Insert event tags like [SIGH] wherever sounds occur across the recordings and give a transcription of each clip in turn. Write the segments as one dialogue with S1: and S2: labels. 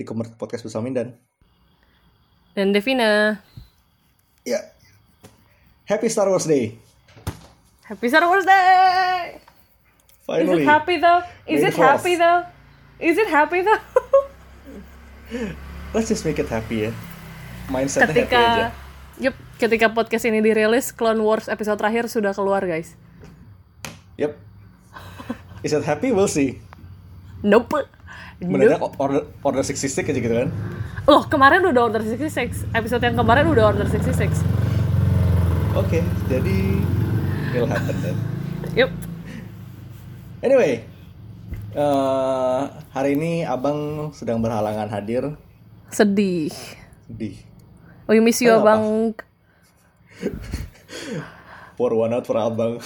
S1: di Komer Podcast bersama Mindan.
S2: Dan Devina.
S1: Ya. Happy Star Wars Day.
S2: Happy Star Wars Day.
S1: Finally.
S2: Is it happy though? Is it happy though? Is it happy though?
S1: Let's just make it happy ya. Mindsetnya happy aja.
S2: ketika Yup, ketika podcast ini dirilis, Clone Wars episode terakhir sudah keluar, guys.
S1: Yep. Is it happy? We'll see.
S2: Nope.
S1: Mendadak order order 66 aja gitu kan.
S2: Loh, kemarin udah Order 66. Episode yang kemarin udah Order 66.
S1: Oke, jadi it'll happen then. [LAUGHS]
S2: Yup.
S1: Anyway, eh, hari ini abang sedang berhalangan hadir
S2: Sedih.
S1: di
S2: We miss you? Abang.
S1: pour [LAUGHS] one out for abang.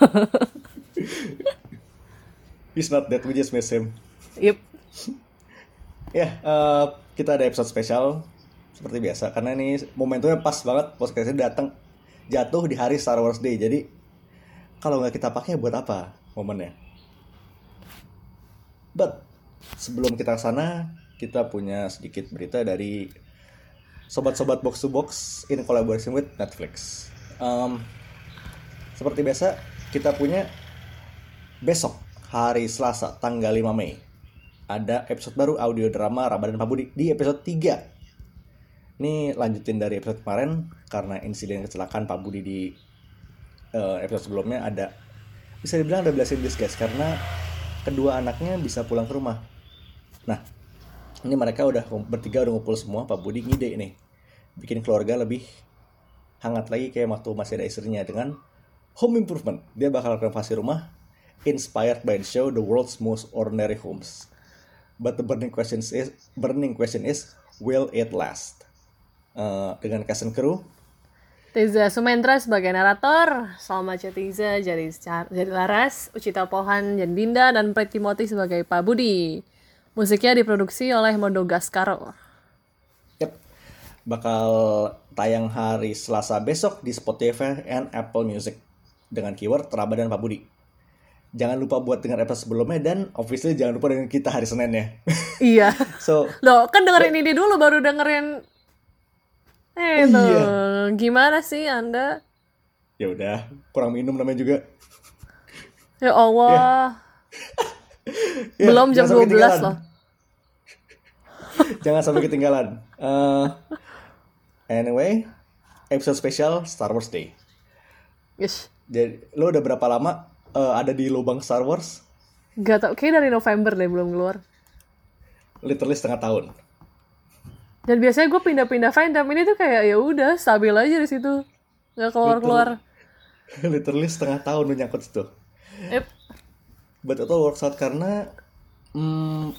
S1: [LAUGHS] He's not dead, we just miss him.
S2: Yup. [LAUGHS]
S1: Ya, eh, kita ada episode spesial seperti biasa karena ini momentumnya pas banget podcastnya datang jatuh di hari Star Wars Day. Jadi kalau nggak kita pakai buat apa momennya? But sebelum kita ke sana, kita punya sedikit berita dari sobat-sobat box to box in collaboration with Netflix. Um, seperti biasa, kita punya besok hari Selasa tanggal 5 Mei ada episode baru audio drama Ramadan Pak Budi di episode 3. Ini lanjutin dari episode kemarin karena insiden kecelakaan Pak Budi di eh, episode sebelumnya ada bisa dibilang ada blessing in disguise karena kedua anaknya bisa pulang ke rumah. Nah, ini mereka udah bertiga udah ngumpul semua Pak Budi ngide nih bikin keluarga lebih hangat lagi kayak waktu masih ada istrinya dengan home improvement. Dia bakal renovasi rumah inspired by the show The World's Most Ordinary Homes. But the burning question is burning question is will it last? Eh, dengan cast and crew
S2: Teza Sumendra sebagai narator, Salma Cetiza jadi jadi Laras, Ucita Pohan jadi Dinda, dan Pret Timothy sebagai Pak Budi. Musiknya diproduksi oleh Mondo Gascaro.
S1: Yep. Bakal tayang hari Selasa besok di Spotify and Apple Music dengan keyword Ramadan Pak Budi. Jangan lupa buat dengar episode sebelumnya dan obviously jangan lupa dengan kita hari Senin ya. [LAUGHS]
S2: Iya.
S1: so,
S2: Loh, kan dengerin ini dulu baru dengerin Eh,
S1: Oh,
S2: tuh.
S1: iya.
S2: Gimana sih Anda?
S1: ya udah, kurang minum namanya juga.
S2: Ya Allah.
S1: Ya, [LAUGHS]
S2: Belum jam
S1: jangan sampai
S2: 12
S1: ketinggalan.
S2: loh. [LAUGHS]
S1: Jangan sampai ketinggalan. Eh, anyway, episode spesial Star Wars Day.
S2: Yes.
S1: Jadi, lo udah berapa lama eh, ada di lubang Star Wars?
S2: Gak tau, kayak dari November deh belum keluar.
S1: Literally setengah tahun.
S2: Dan biasanya gue pindah-pindah fandom ini tuh kayak ya udah stabil aja di situ. Gak keluar-keluar. [LAUGHS]
S1: Literally setengah tahun lo nyangkut situ.
S2: Yep.
S1: But itu works out karena hmm,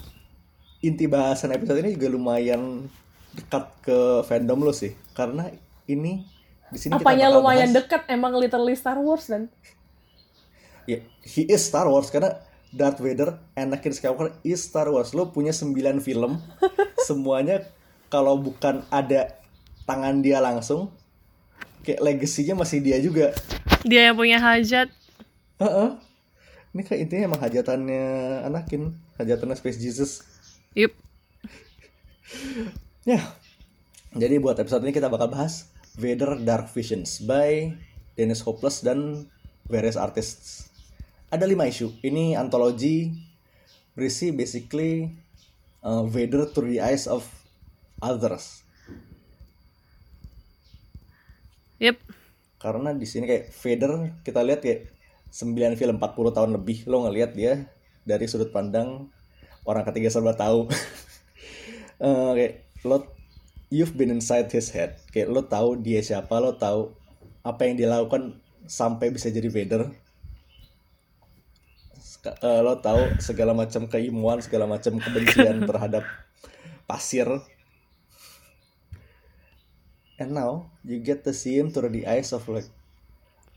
S1: inti bahasan episode ini juga lumayan dekat ke fandom lo sih. Karena ini di sini
S2: Apanya lumayan
S1: bahas-
S2: dekat emang literally Star Wars dan
S1: Ya, he is Star Wars karena Darth Vader, Anakin Skywalker is Star Wars. Lo punya 9 film, [LAUGHS] semuanya kalau bukan ada tangan dia langsung, kayak legasinya masih dia juga.
S2: dia yang punya hajat.
S1: Heeh. Ini kayak intinya emang hajatannya Anakin, hajatannya Space Jesus.
S2: Yup.
S1: Ya. Jadi buat episode ini kita bakal bahas Vader Dark Visions by Dennis Hopeless dan various artists. Ada lima isu. Ini antologi berisi basically uh, Vader through the eyes of others.
S2: Yup.
S1: Karena di sini kayak Vader kita lihat kayak 9 film 40 tahun lebih lo ngelihat dia dari sudut pandang orang ketiga serba tahu. Eh, [LAUGHS] kayak lo you've been inside his head. Kayak lo tahu dia siapa, lo tahu apa yang dia lakukan sampai bisa jadi Vader. Eh, lo tahu segala macam keimuan, segala macam kebencian [LAUGHS] terhadap pasir. And now you get to see him through the eyes of like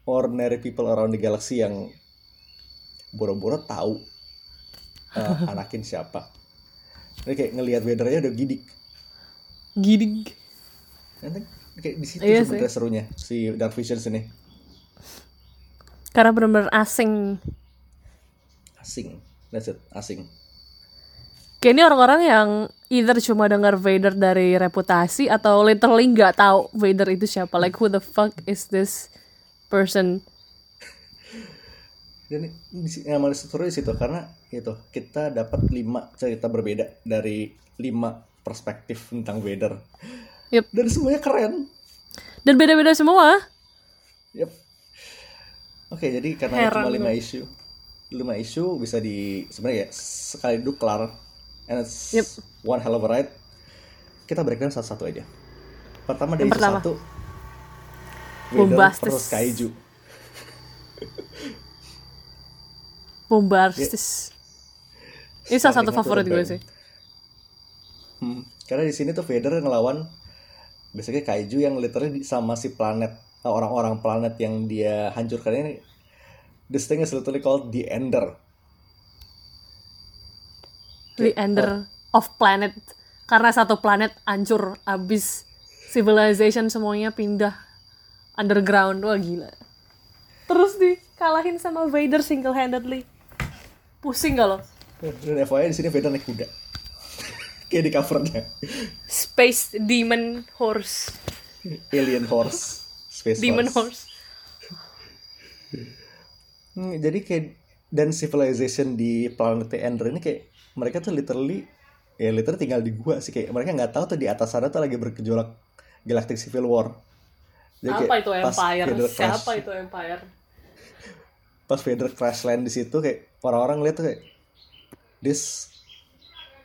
S1: ordinary people around the galaxy yang boro-boro tahu eh, [LAUGHS] Anakin siapa. Ini kayak ngelihat aja udah gidik.
S2: Gidig.
S1: Nanti kayak di situ
S2: Iya
S1: sebenarnya serunya si Dark Visions ini.
S2: Karena benar-benar asing.
S1: Asing. That's it, asing.
S2: Kayak ini orang-orang yang either cuma dengar Vader dari reputasi atau literally nggak tahu Vader itu siapa. Like who the fuck is this person?
S1: dan yang manis seru di situ karena itu kita dapat lima cerita berbeda dari lima perspektif tentang Vader
S2: Yep.
S1: dan semuanya keren
S2: Dan beda-beda semua.
S1: Yep. Oke, jadi karena
S2: Heran
S1: cuma lima isu, lima isu bisa di sebenarnya ya sekali duduk kelar, and it's
S2: Yep.
S1: one hell of a ride. Kita breakdown satu-satu aja. Pertama dari
S2: Yang
S1: isu
S2: pertama.
S1: satu,
S2: Bombastis.
S1: versus Kaiju. [LAUGHS]
S2: Bombastis. Ini salah satu favorit gue sih.
S1: Hmm, Karena di sini tuh Vader ngelawan basically Kaiju yang literally sama si planet orang-orang planet yang dia hancurkan ini. This thing is literally called the Ender.
S2: The Ender of Planet. Karena satu planet hancur abis civilization semuanya pindah underground. Wah gila. Terus dikalahin sama Vader single handedly. Pusing gak lo?
S1: Dan FYI di sini Vader naik kuda. [LAUGHS] Kayak di covernya.
S2: Space Demon Horse.
S1: Alien Horse. Space
S2: Demon
S1: Horse.
S2: Horse. [LAUGHS]
S1: Hmm, jadi kayak dan civilization di planet Ender ini kayak mereka tuh literally ya literally tinggal di gua sih kayak mereka nggak tahu tuh di atas sana tuh lagi bergejolak Galactic Civil War. Jadi
S2: Apa itu Empire?
S1: Crash-
S2: Siapa itu Empire?
S1: Pas Vader crash land di situ kayak orang-orang lihat tuh kayak this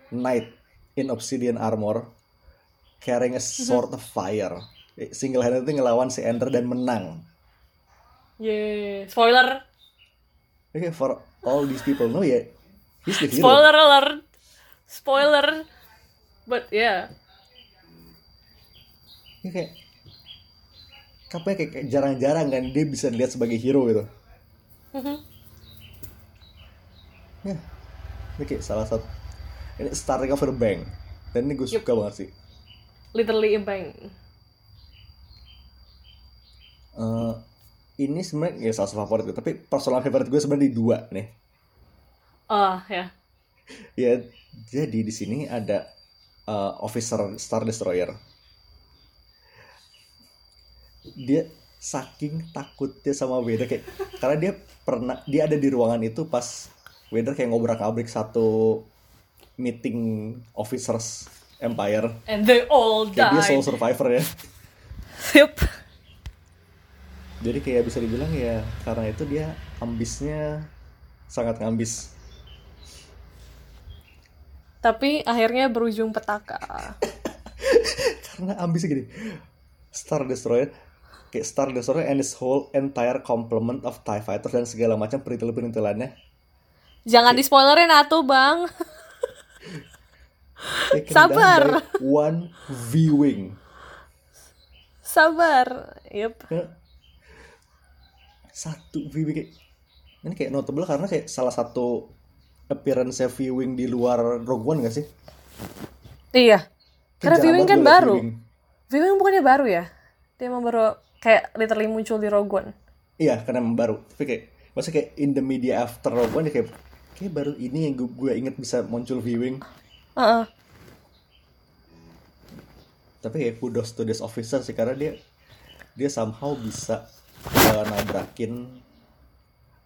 S1: knight in obsidian armor carrying a sword of fire. Single handed tuh ngelawan si Ender dan menang.
S2: Yeay. Spoiler.
S1: Oke, for all these people know ya, he's the hero.
S2: Spoiler alert. Spoiler. But yeah.
S1: Ini kayak apa ya, kayak, jarang-jarang kan dia bisa dilihat sebagai hero gitu.
S2: Mhm.
S1: Ya, ini kayak salah satu ini starting over the bank. Dan ini gue suka banget sih.
S2: Literally impang.
S1: Eh, ini sebenarnya ya salah satu favorit gue, tapi personal favorite gue sebenarnya di dua nih.
S2: Ah, ya. [LAUGHS]
S1: Ya, jadi di sini ada eh, officer Star Destroyer. Dia saking takutnya sama Vader kayak [LAUGHS] karena dia pernah dia ada di ruangan itu pas Vader kayak ngobrak-abrik satu meeting officers Empire.
S2: And they all
S1: Kayak dia sole survivor ya. [LAUGHS]
S2: Yup.
S1: Jadi kayak bisa dibilang ya karena itu dia ambisnya sangat ngambis.
S2: Tapi akhirnya berujung petaka. [LAUGHS]
S1: Karena ambisnya gini. Star Destroyer kayak Star Destroyer and his whole entire complement of TIE fighters dan segala macam perintil-perintilannya
S2: Jangan di spoilerin atuh, Bang. [LAUGHS] Sabar.
S1: one viewing.
S2: Sabar. Yup.
S1: Satu viewing kayak ini kayak notable karena kayak salah satu appearance viewing di luar Rogue One gak sih?
S2: Iya. Karena viewing kan baru.
S1: viewing.
S2: Viewing bukannya baru ya? Dia emang baru kayak literally muncul di Rogue One.
S1: Iya, karena emang baru. Tapi kayak maksudnya kayak in the media after Rogue One ya kayak kayak baru ini yang gue, gue inget bisa muncul viewing.
S2: Heeh.
S1: Tapi kayak kudos to this officer sih karena dia dia somehow bisa uh, nabrakin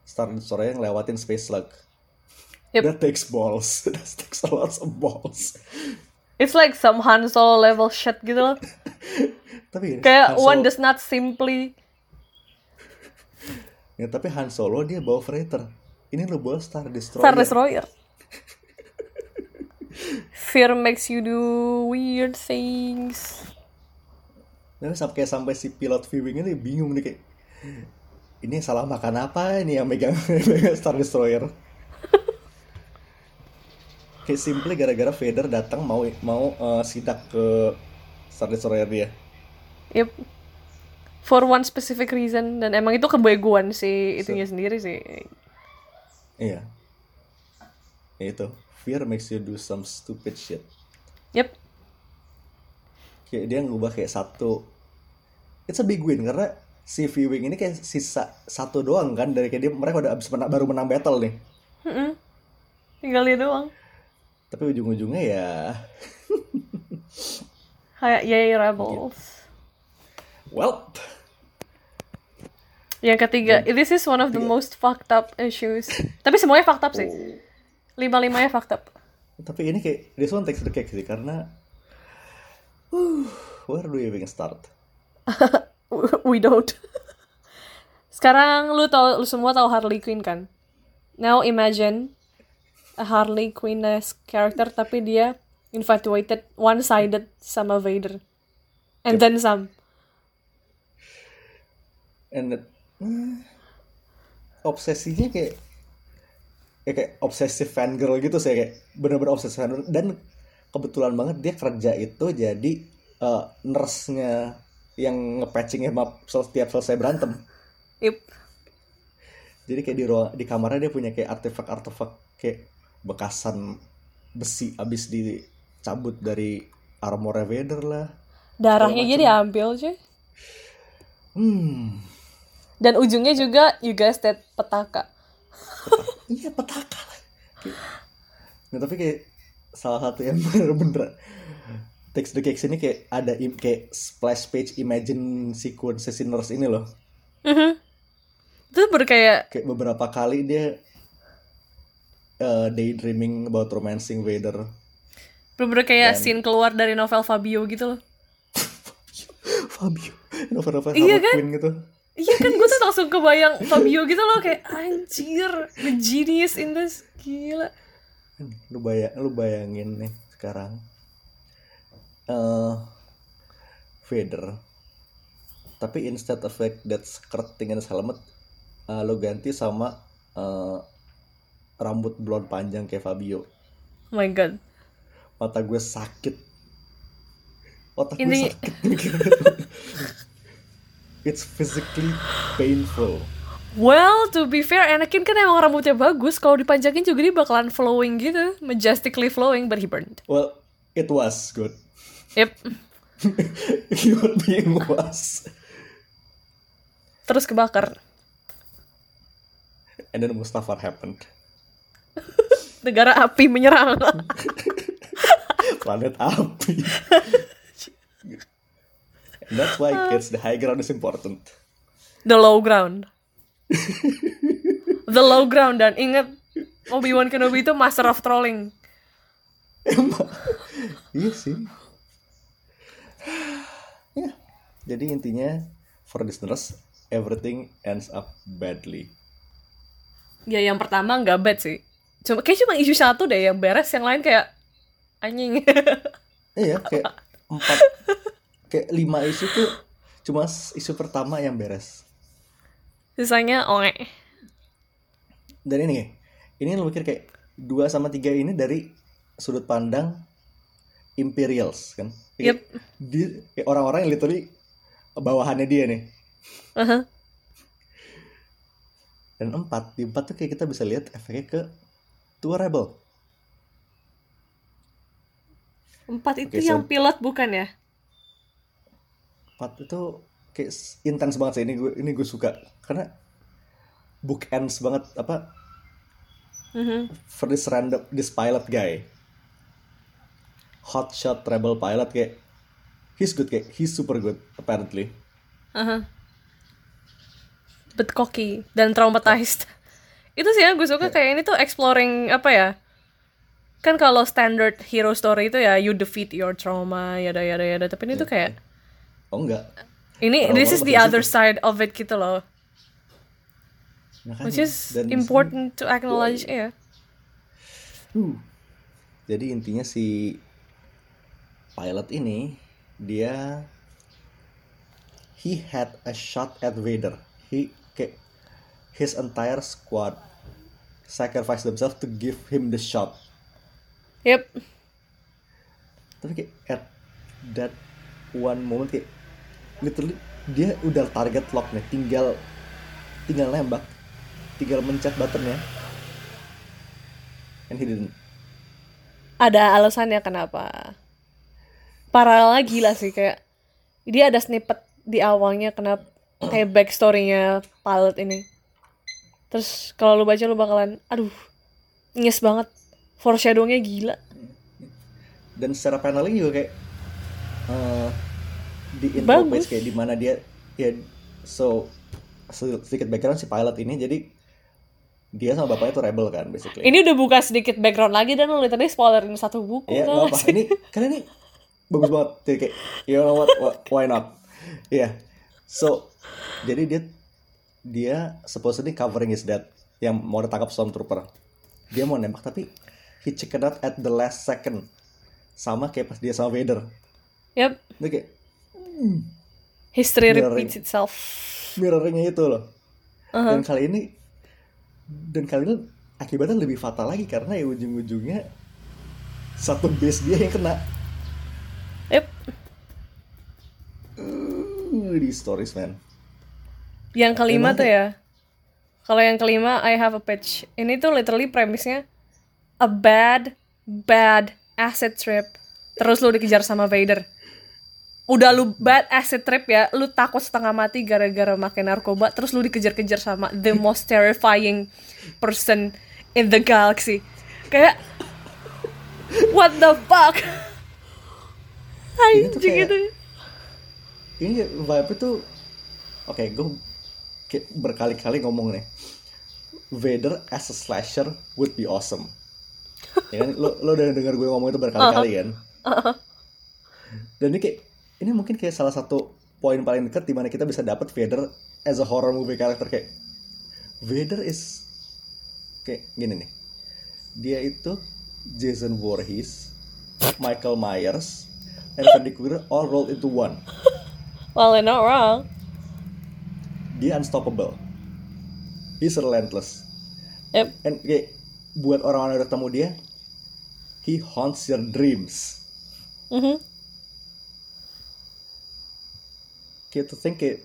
S1: Star Destroyer yang lewatin space slug.
S2: Yep.
S1: That takes balls. [LAUGHS] That takes a lot of balls.
S2: It's like some Han Solo level shit gitu loh. [LAUGHS]
S1: Tapi
S2: Kayak
S1: Han
S2: one
S1: Solo-
S2: does not simply
S1: ya, tapi Han Solo dia bawa freighter. Ini lo bawa Star Destroyer.
S2: Star Destroyer. Fear makes you do weird things.
S1: Nah, sampai kayak sampai si pilot viewing ini bingung nih kayak ini salah makan apa ini yang megang, [LAUGHS] megang Star Destroyer. kayak simply gara-gara Vader datang mau mau eh, sidak ke Star Destroyer dia.
S2: Yep. For one specific reason dan emang itu kebeguan si itunya sendiri sih.
S1: Iya. Ya itu. Fear makes you do some stupid shit.
S2: Yep.
S1: Kayak dia ngubah kayak satu. It's a big win karena si viewing ini kayak sisa satu doang kan dari kayak dia mereka udah abis menang, baru menang battle nih.
S2: Mm-mm. Tinggal dia doang.
S1: tapi ujung-ujungnya ya
S2: Kayak yay rebels.
S1: well
S2: Yang ketiga, this is one of the most fucked up issues. Tapi semuanya fucked up sih. Lima-limanya fucked up.
S1: tapi ini kayak this one takes the cake sih karena uh, where do you even start [LAUGHS] [LAUGHS]
S2: We don't. Sekarang lu tau, lu semua tahu Harley Quinn kan? Now imagine a Harley Quinn character tapi dia infatuated, one-sided sama Vader. And then some.
S1: and it- hmm, obsesinya kayak ya kayak obsesif fangirl gitu sih kayak bener-bener obsesif fangirl dan kebetulan banget dia kerja itu jadi eh, nurse-nya yang ngepatching emang setiap selesai berantem
S2: Yep.
S1: jadi kayak di ruang di kamarnya dia punya kayak artefak-artefak kayak bekasan besi abis dicabut dari armor Vader lah
S2: Darahnya jadi ambil cuy.
S1: hmm
S2: Dan ujungnya juga you guys that petaka.
S1: iya petaka lah Kayak- nah tapi kayak salah satu yang [LAUGHS] bener-bener text the cakes ini kayak ada im- kayak splash page imagine sequence sinners ini loh
S2: Mhm. Itu berkayak
S1: kayak beberapa kali dia eh, daydreaming about romancing Vader
S2: bener kayak scene keluar dari novel Fabio gitu loh. [LAUGHS]
S1: Fabio novel-novel
S2: Iya kan?
S1: Quinn gitu
S2: Iya kan gue tuh langsung kebayang [LAUGHS] Fabio gitu loh kayak anjir the genius in this gila.
S1: lu bayang lu bayangin nih sekarang eh Vader tapi instead of like that skirting and helmet eh, lu ganti sama eh, rambut blonde panjang kayak Fabio
S2: Oh my god.
S1: mata gue sakit otak gue
S2: Ini-
S1: sakit mikirnya. [LAUGHS] it's physically painful
S2: Well, to be fair, Anakin kan emang rambutnya bagus. Kalau dipanjangin juga dia bakalan flowing gitu. Majestically flowing, but he burned.
S1: well it was good
S2: Yep. [LAUGHS]
S1: human being was
S2: Terus kebakar.
S1: and then Mustafar happened [LAUGHS]
S2: Negara api menyerang. [LAUGHS]
S1: planet api. And that's why kids the high ground is important.
S2: The low ground. The low ground dan ingat Obi-Wan Kenobi itu master of trolling.
S1: Iya sih. Ya. Jadi intinya for listeners everything ends up badly.
S2: Ya yang pertama nggak bad sih. Cuma kayak cuma isu satu deh yang beres, yang lain kayak anjing. [LAUGHS]
S1: Iya kayak empat kayak lima isu tuh cuma isu pertama yang beres.
S2: Sisanya oke.
S1: Dan ini ini lu pikir kayak dua sama tiga ini dari sudut pandang Imperials kan? Kayak di- orang-orang yang literally bawahannya dia nih.
S2: Aha.
S1: Dan empat, di empat tuh kayak kita bisa lihat efeknya ke Tua Rebel.
S2: Empat itu yang
S1: so-
S2: pilot bukan ya?
S1: Empat itu kayak intens banget sih ini gue ini gue suka karena bookends banget apa
S2: Mhm.
S1: for this random this pilot guy hotshot rebel pilot kayak he's good kayak he's super good apparently
S2: Aha. But cocky dan traumatized. [LAUGHS] itu sih yang gue suka kayak ini tuh exploring apa ya? Kan kalau standard hero story itu ya you defeat your trauma yada yada yada. Tapi ini tuh kayak
S1: oh enggak
S2: ini
S1: Trauma
S2: this is the other
S1: situ.
S2: side of it gitu loh.
S1: Makanya,
S2: Which is
S1: dan
S2: important to acknowledge ya.
S1: Uh. Jadi intinya si pilot ini dia he had a shot at Vader. He his entire squad sacrifice themselves to give him the shot.
S2: Yep.
S1: Tapi kayak at that one moment kayak literally dia udah target lock nih, tinggal tinggal nembak, tinggal mencet buttonnya. And he didn't.
S2: Ada alasannya kenapa. Paralelnya gila sih kayak dia ada snippet di awalnya kenapa kayak backstory-nya pilot ini. Terus kalau lu baca lu bakalan aduh nyes banget. Foreshadowing-nya gila.
S1: dan secara paneling juga kayak eh, di intro
S2: Bagus.
S1: page kayak di mana dia ya so sedikit background si pilot ini jadi dia sama bapaknya tuh rebel kan basically
S2: Ini udah buka sedikit background lagi dan lu literally spoilerin satu buku.
S1: Apa.
S2: sih?
S1: Ini karena ini bagus banget. Jadi kayak, you know what, wh- why not? Iya. So, jadi dia dia supposedly covering his dad yang mau ditangkap stormtrooper. Dia mau nembak tapi he chicken out at the last second. Sama kayak pas dia sama Vader.
S2: Yep.
S1: Dia kayak
S2: History
S1: Mirroring.
S2: repeats itself.
S1: mirrornya itu loh.
S2: Uh-huh.
S1: Dan kali ini dan kali ini akibatnya lebih fatal lagi karena ya ujung-ujungnya satu base dia yang kena.
S2: Yep.
S1: Stories man.
S2: Yang kelima tuh ya. Kalau yang kelima I have a pitch. Ini tuh literally premisnya a bad bad acid trip. Terus lu dikejar sama Vader. Udah lu bad acid trip ya, lu takut setengah mati gara-gara makan narkoba, terus lu dikejar-kejar sama the most terrifying person in the galaxy. Kayak what the fuck? Anjing
S1: kayak-
S2: itu.
S1: Ini vibe itu oke gue kayak berkali-kali ngomong nih. Vader as a slasher would be awesome. Ya kan? Lo lo udah denger gue ngomong itu berkali-kali kan? Dan ini kayak ini mungkin kayak salah satu poin paling dekat di mana kita bisa dapat Vader as a horror movie character. Kayak Vader is kayak gini nih. Dia itu Jason Voorhees Michael Myers and Freddy Krueger all rolled into one
S2: Well, you're not wrong.
S1: dia unstoppable he's relentless
S2: Yep.
S1: and kayak buat orang-orang yang ketemu dia he haunts your dreams
S2: Mhm.
S1: kayak to think kayak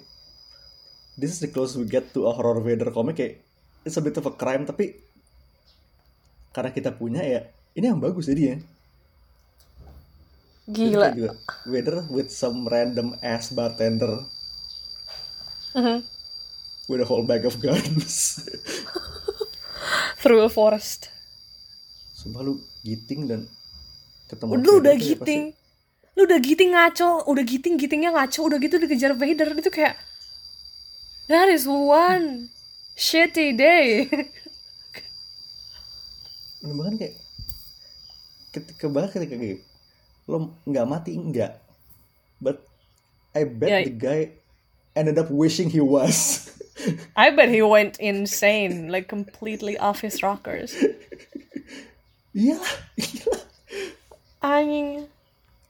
S1: this is the closest we get to a horror Vader comic kayak it's a bit of a crime tapi karena kita punya ya ini yang bagus jadi ya
S2: Gila.
S1: juga Vader with some random ass bartender
S2: Mhm.
S1: with a whole bag of guns [LAUGHS]
S2: Through a forest.
S1: sumpah lu giting dan ketemu
S2: Lu udah
S1: ya pasti-
S2: giting. Lu udah giting ngaco, udah giting gitingnya ngaco, udah gitu dikejar Vader itu kayak That is one shitty day.
S1: Bener banget kayak ketika banget ketika kayak lo nggak mati enggak but I bet
S2: Ya.
S1: the guy ended up wishing he was [LAUGHS]
S2: I bet he went insane, like completely off his rockers.
S1: iya
S2: Anjing.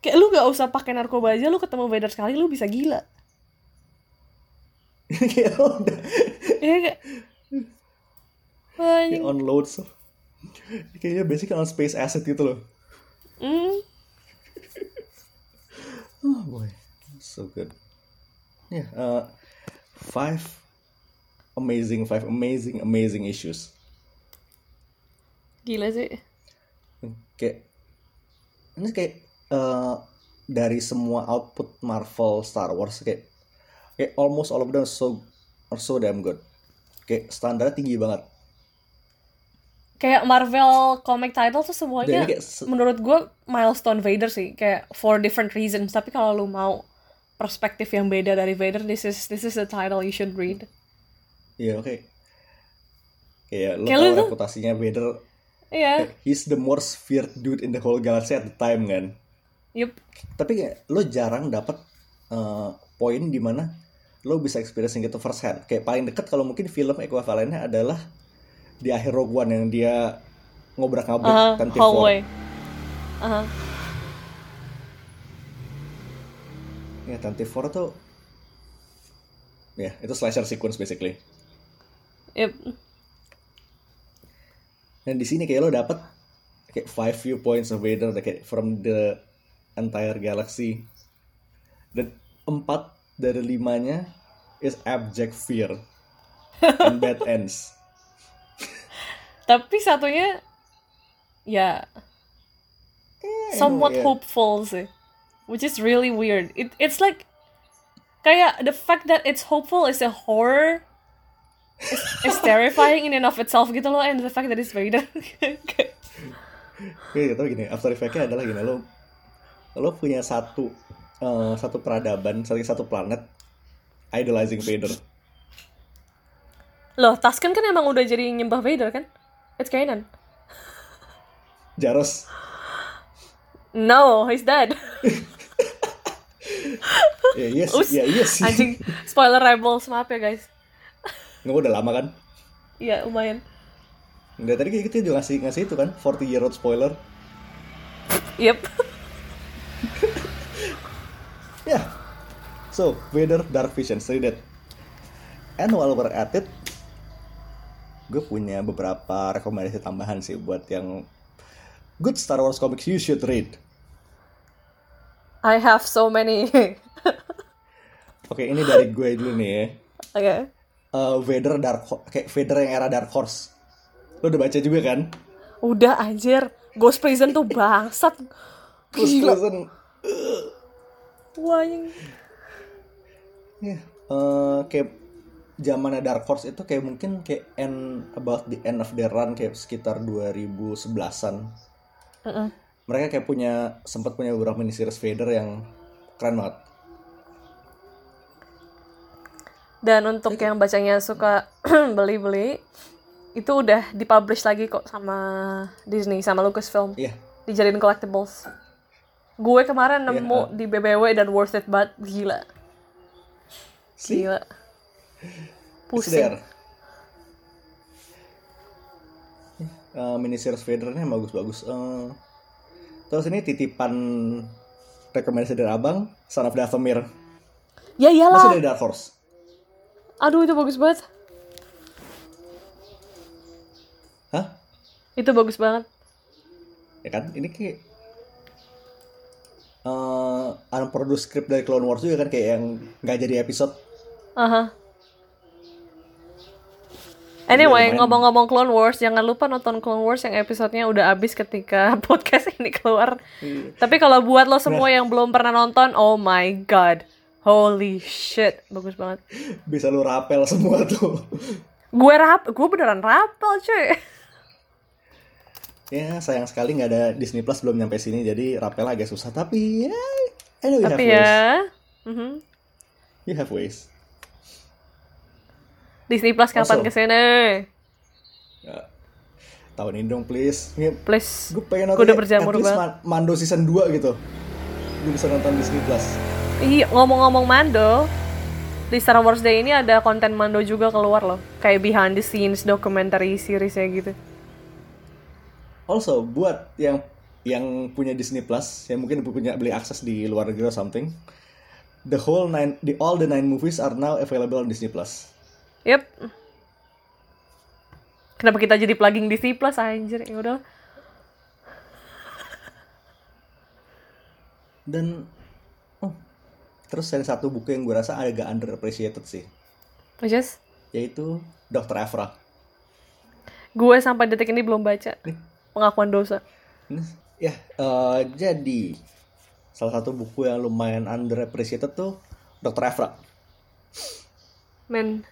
S2: Kayak lu gak usah pakai narkoba aja, lu ketemu Vader sekali lu bisa gila. [LAUGHS]
S1: kayak udah
S2: Iya kayak
S1: kayak on loads kayaknya basic on space asset gitu loh
S2: Mm.
S1: Oh boy. So good. Yeah uh, five amazing five amazing amazing issues.
S2: Gila sih.
S1: kayak ini kayak eh, dari semua output Marvel Star Wars kayak kayak almost all of them so are so damn good. Kayak standarnya tinggi banget
S2: kayak Marvel comic title tuh semuanya
S1: kayak se-
S2: menurut gue milestone Vader sih kayak for different reasons. Tapi kalau lu mau perspektif yang beda dari Vader this is this is the title you should read.
S1: Iya oke. Kayak lo
S2: Kayak lu
S1: tau
S2: tuh-
S1: reputasinya Vader.
S2: Iya.
S1: Kayak, he's the most feared dude in the whole galaxy at the time kan?
S2: Yup.
S1: Tapi kayak lo jarang dapat eh, poin di mana lo bisa experience gitu first hand kayak paling dekat kalau mungkin film ekuivalennya adalah di akhir Rogue One yang dia ngobrak-ngabrik
S2: Aha,
S1: Tantive
S2: hallway Aha.
S1: Ya, Tantive tuh ya itu slasher sequence basically.
S2: Yup.
S1: Dan di sini kayak lo dapet kayak five viewpoints of Vader kayak from the entire galaxy. Dan empat dari limanya is abject fear and bad [LAUGHS] ends.
S2: Tapi satunya ya somewhat
S1: yeah.
S2: hopeful sih which is really weird it it's like kayak the fact that it's hopeful is a horror is, is terrifying in and of itself gitu loh and the fact that it's Vader
S1: Kayak tapi gini, after effect-nya adalah gini lo lo punya satu eh, satu peradaban satu satu planet idolizing Vader
S2: Loh, Tusken kan emang udah jadi nyembah Vader kan? It's Kanan.
S1: Jaros
S2: No, he's dead. [LAUGHS]
S1: ya iya sih ya iya sih
S2: Anjing, spoiler Rebels, maaf ya guys.
S1: nggak udah lama kan
S2: Iya, lumayan.
S1: Nggak tadi kayak gitu juga ngasih ngasih itu kan 40 year old spoiler
S2: Yep. [LAUGHS]
S1: Ya. So, Vader Dark Vision that. And while we're at it, gue punya beberapa rekomendasi tambahan sih buat yang good Star Wars comics you should read.
S2: I have so many.
S1: Oke, ini dari gue dulu nih ya.
S2: Oke.
S1: Uh, Vader Dark kayak Vader yang era Dark Horse. Lo udah baca juga kan?
S2: Udah anjir. Ghost Prison tuh bangsat. Gila.
S1: terusan,
S2: Wah, anjing.
S1: ya, eh, kayak zamannya Dark Horse itu kayak mungkin kayak end about the end of their run kayak sekitar 2011-an.
S2: Mm-mm.
S1: mereka kayak punya sempat punya beberapa mini series Vader yang keren banget.
S2: Dan untuk yang bacanya suka [CLEARS THROAT] beli-beli, itu udah dipublish lagi kok sama Disney, sama Lucasfilm.
S1: Iya,
S2: Dijadiin collectibles. Gue kemarin
S1: Iya,
S2: nemu
S1: ah.
S2: di BBW dan worth it banget. Gila.
S1: see,
S2: Gila. Pusing.
S1: Eh, mini series Vader-nya bagus-bagus. Eh, terus ini titipan rekomendasi dari abang, Son of Dathomir.
S2: Ya
S1: Masih
S2: iyalah.
S1: dari Dark Horse.
S2: Aduh, itu bagus banget.
S1: Hah?
S2: Itu bagus banget.
S1: Ya kan? Ini kayak eh unproduced script dari Clone Wars juga kan kayak yang nggak jadi episode.
S2: Aha. Anyway,
S1: lumayan.
S2: ngomong-ngomong Clone Wars, jangan lupa nonton Clone Wars yang episodenya udah habis ketika [LAUGHS] podcast ini keluar.
S1: Iya.
S2: Tapi kalau buat lo semua yang belum pernah nonton, oh my god. Holy shit, bagus banget.
S1: Bisa lu rapel semua tuh.
S2: Gue rap, gue beneran rapel cuy.
S1: Ya sayang sekali nggak ada Disney Plus belum nyampe sini jadi rapel agak susah tapi ya I know you have
S2: Tapi
S1: ways.
S2: ya, mhm.
S1: You have ways.
S2: Disney Plus kapan
S1: ke
S2: sini?
S1: Ya. Tahun ini dong please. Ini
S2: Please.
S1: gue pengen nonton
S2: udah
S1: ya,
S2: berjamur banget.
S1: Ma- Mando season 2 gitu. Gue bisa nonton Disney Plus.
S2: Iya, ngomong-ngomong Mando, di Star Wars Day ini ada konten Mando juga keluar loh. Kayak behind the scenes documentary series ya gitu.
S1: Also buat yang yang punya Disney Plus, yang mungkin punya beli akses di luar negeri or something, the whole nine, the all the nine movies are now available on Disney Plus.
S2: Yep. Kenapa kita jadi plugging Disney Plus anjir? Ya udah.
S1: Dan oh, terus ada satu buku yang gue rasa agak underappreciated sih,
S2: Which is,
S1: yaitu Dr. Evra.
S2: gue sampai detik ini belum baca. Pengakuan dosa.
S1: Ya, eh, jadi salah satu buku yang lumayan underappreciated tuh Dr. Evra.
S2: Men.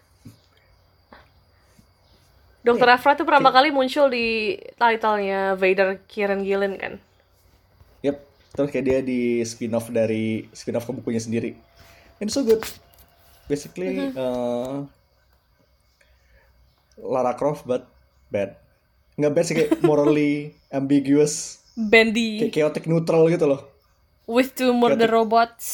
S2: Dokter Afra tuh pertama kali muncul di title-nya Vader Kieran Gillen kan?
S1: Yep, terus kayak dia di spin-off dari spin-off ke bukunya sendiri. And so good. Basically, eh, Lara Croft but bad. Nggak bad sih kayak [LAUGHS] morally ambiguous,
S2: Bendy
S1: kayak chaotic neutral gitu loh.
S2: with two murder robots.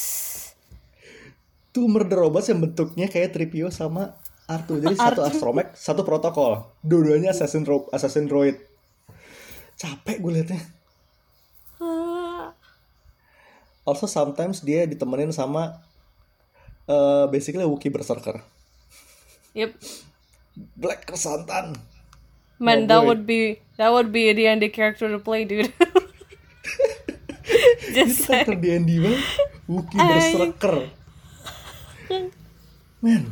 S1: Tuh murder robots yang bentuknya kayak Tripio sama Artu. Jadi satu astromech, satu protokol. Dua-duanya assassin ro assassin droid. Capek gue liatnya.
S2: Ah.
S1: Also sometimes dia ditemenin sama eh basically Wookiee Berserker.
S2: Yep.
S1: Black Kersantan.
S2: Man,
S1: Oh,
S2: that
S1: boy.
S2: would be that would be a D&D character to play, dude. [LAUGHS] Just
S1: kan
S2: saying.
S1: D&D banget. Wookiee. Berserker. [LAUGHS] Man.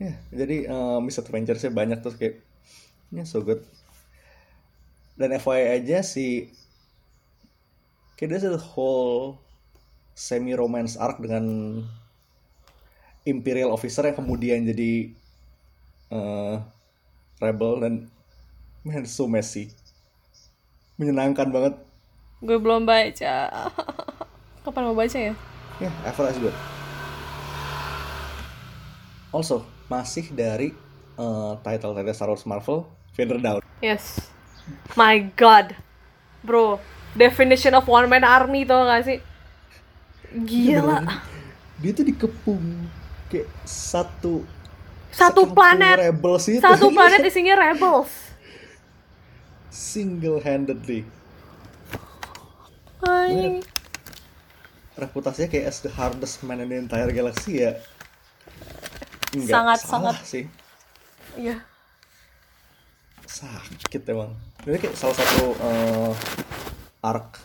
S1: Ya, jadi eh, misadventure-nya banyak terus kayak ya so good. Dan FYI aja si kayak there's a whole semi romance arc dengan Imperial officer yang kemudian jadi eh, rebel dan man so messy menyenangkan banget
S2: gue belum baca [LAUGHS] kapan mau baca ya
S1: Yeah, ever is good. Also, masih dari uh, title title Star Wars Marvel, Vader Down.
S2: yes my god bro definition of one man army tuh gak sih gila
S1: Dia tuh dikepung kayak satu
S2: satu planet
S1: rebels itu.
S2: satu planet isinya rebels
S1: single handedly.
S2: Anjing.
S1: Reputasinya kayak as the hardest man in the entire galaxy ya. Nggak
S2: Sangat-
S1: salah
S2: sangat.
S1: sih.
S2: iya.
S1: Sakit emang. Ini kayak salah satu eh, arc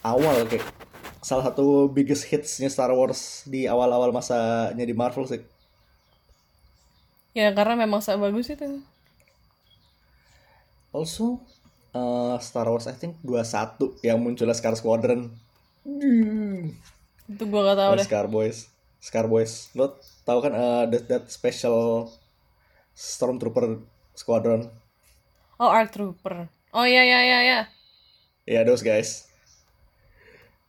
S1: awal kayak salah satu biggest hitsnya Star Wars di awal-awal masanya di Marvel sih.
S2: Ya karena memang sangat bagus itu.
S1: Also eh, Star Wars I think 21 yang munculnya Scar Squadron.
S2: Itu gue gak tau deh.
S1: Scar Boys Scar Boys. Lo tahu kan eh, that, that special Stormtrooper Squadron?
S2: Oh Arc Trooper. Oh iya iya iya iya.
S1: Ya those guys.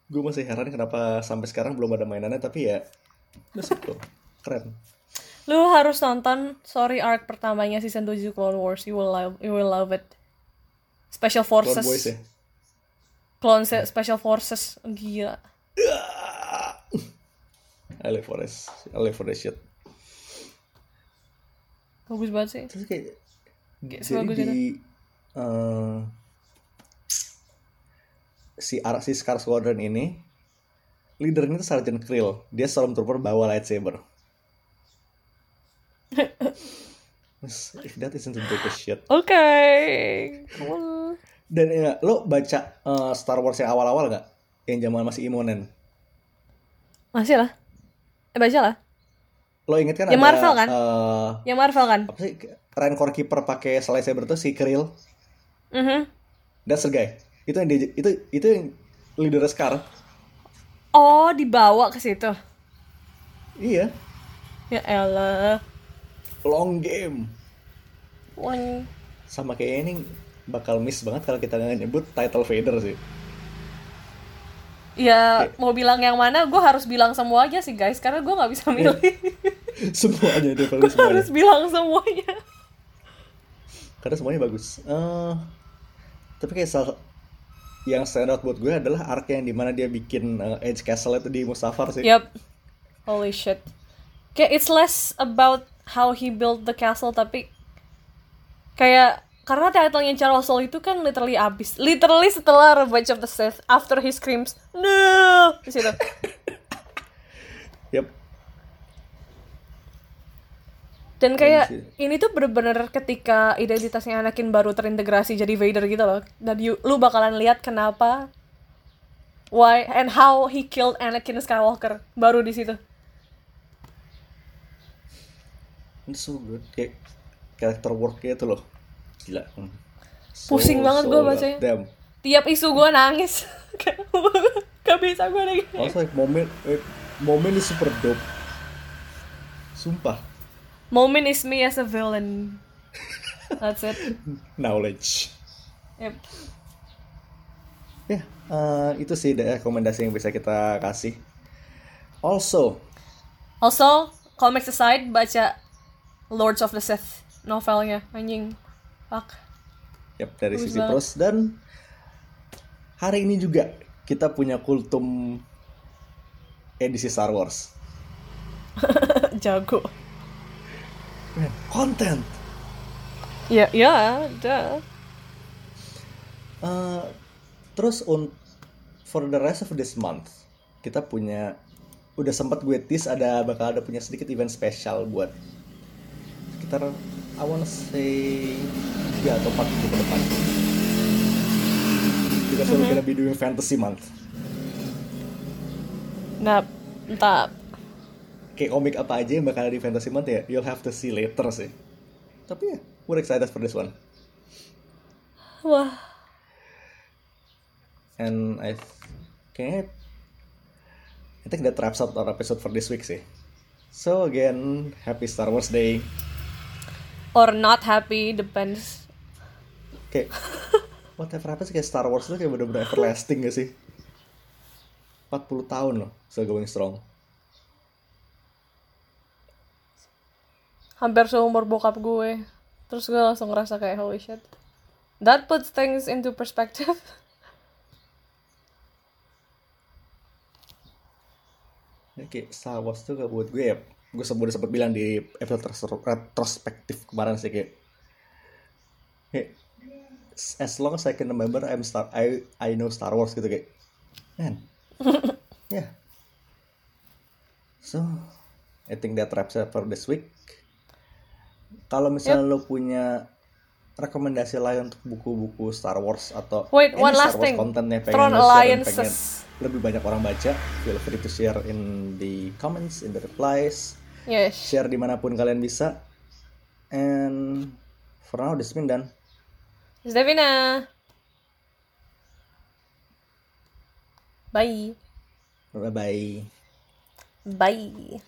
S1: Gue masih heran kenapa sampai sekarang belum ada mainannya tapi ya that's bro. Keren.
S2: lu harus nonton sorry arc pertamanya season 7 Clone Wars. You will love you will love it. Special
S1: Clone
S2: Forces.
S1: Boys ya.
S2: Clone Special Forces. Gila
S1: I live for this. I live for this shit.
S2: bagus banget sih
S1: Terus kayak
S2: Kayak
S1: jadi
S2: itu
S1: di eh, si Ar si Scar Squadron ini leadernya itu Sergeant Krill. Dia Stormtrooper bawa lightsaber. [LAUGHS] If that isn't the biggest shit.
S2: oke cool
S1: Dan ya, lo baca eh, Star Wars yang awal-awal nggak? Yang zaman masih Imonen.
S2: masih lah baca lah
S1: Lo inget kan
S2: Yang
S1: ada
S2: Marvel kan?
S1: eh,
S2: yang Marvel kan
S1: apa sih Rancor Keeper pakai lightsaber tuh si Krill.
S2: Mhm.
S1: That's the guy. Itu yang dia, itu itu yang leader Scar.
S2: oh dibawa ke situ
S1: Iya.
S2: ya elah
S1: Long game.
S2: Wah,
S1: Sama kayak ini bakal miss banget kalau kita nggak nyebut title Vader sih.
S2: Ya mau bilang yang mana gue harus bilang semua aja sih guys karena gue nggak bisa [LAUGHS] milih
S1: semuanya
S2: Gue
S1: semuanya.
S2: harus bilang semuanya
S1: Karena semuanya bagus. Eh, tapi kayak salah yang stand out buat gue adalah arc yang di mana dia bikin eh, Edge Castle itu di Mustafar sih.
S2: Yep. Holy shit. Kayak it's less about how he built the castle tapi kayak karena titlenya Charles Soule itu kan literally abis. Literally setelah Revenge of the Sith after he screams no di situ.
S1: Yep.
S2: Dan kayak ini tuh bener-bener ketika identitasnya Anakin baru terintegrasi jadi Vader gitu loh. Dan you, lu bakalan lihat kenapa why and how he killed Anakin Skywalker baru di situ.
S1: It's so good. Kayak character work-nya itu loh. Gila. So,
S2: Pusing banget gua bacanya.
S1: goddamn.
S2: tiap isu gue nangis [LAUGHS] gak bisa gue lagi
S1: Also like moment eh, moment is super dope. Sumpah.
S2: moment is me as a villain that's it [LAUGHS]
S1: Knowledge.
S2: yep.
S1: Ya, eh, itu sih deh rekomendasi yang bisa kita kasih. Also,
S2: also comics aside baca Lords of the Sith novelnya anjing fuck
S1: yep, dari
S2: Bagus
S1: sisi
S2: banget.
S1: pros dan hari ini juga kita punya kultum edisi Star Wars. [LAUGHS]
S2: jago
S1: content.
S2: ya ya dah
S1: Eh, terus un for the rest of this month kita punya udah sempat gue tease ada bakal ada punya sedikit event spesial buat sekitar I wanna say 3 atau 4 minggu ke depan. Because we're gonna be doing fantasy month.
S2: Nah entah.
S1: Kayak komik apa aja yang bakal ada di fantasy month ya you'll have to see later sih. Tapi ya we're excited for this one.
S2: Wah.
S1: And I kayaknya I think that wraps up our episode for this week sih. So again happy Star Wars Day
S2: or not happy depends.
S1: Oke. whatever apa sih kayak Star Wars tuh kayak bener-bener everlasting gak sih? 40 tahun loh still going strong.
S2: Hampir seumur bokap gue. Terus gue langsung ngerasa kayak holy shit. That puts things into perspective. [LAUGHS]
S1: Ya, kayak Star Wars tuh kayak buat gue ya gue sebut sempat bilang di episode retro- retrospektif kemarin sih kayak kayak as long as I can remember I'm Star I I know Star Wars gitu kayak man. [LAUGHS] Yeah. So I think that wraps up for this week. Kalau misalnya lo punya rekomendasi lain untuk buku-buku Star Wars atau
S2: Wait, one
S1: Star
S2: last
S1: Wars
S2: thing.
S1: content yang pengen
S2: Throne
S1: lo share
S2: Alliances.
S1: pengen lebih banyak orang baca feel free to share in the comments in the replies
S2: yes.
S1: Share di mana pun kalian bisa. And for now this done.
S2: Devina bye
S1: bye. Bye
S2: bye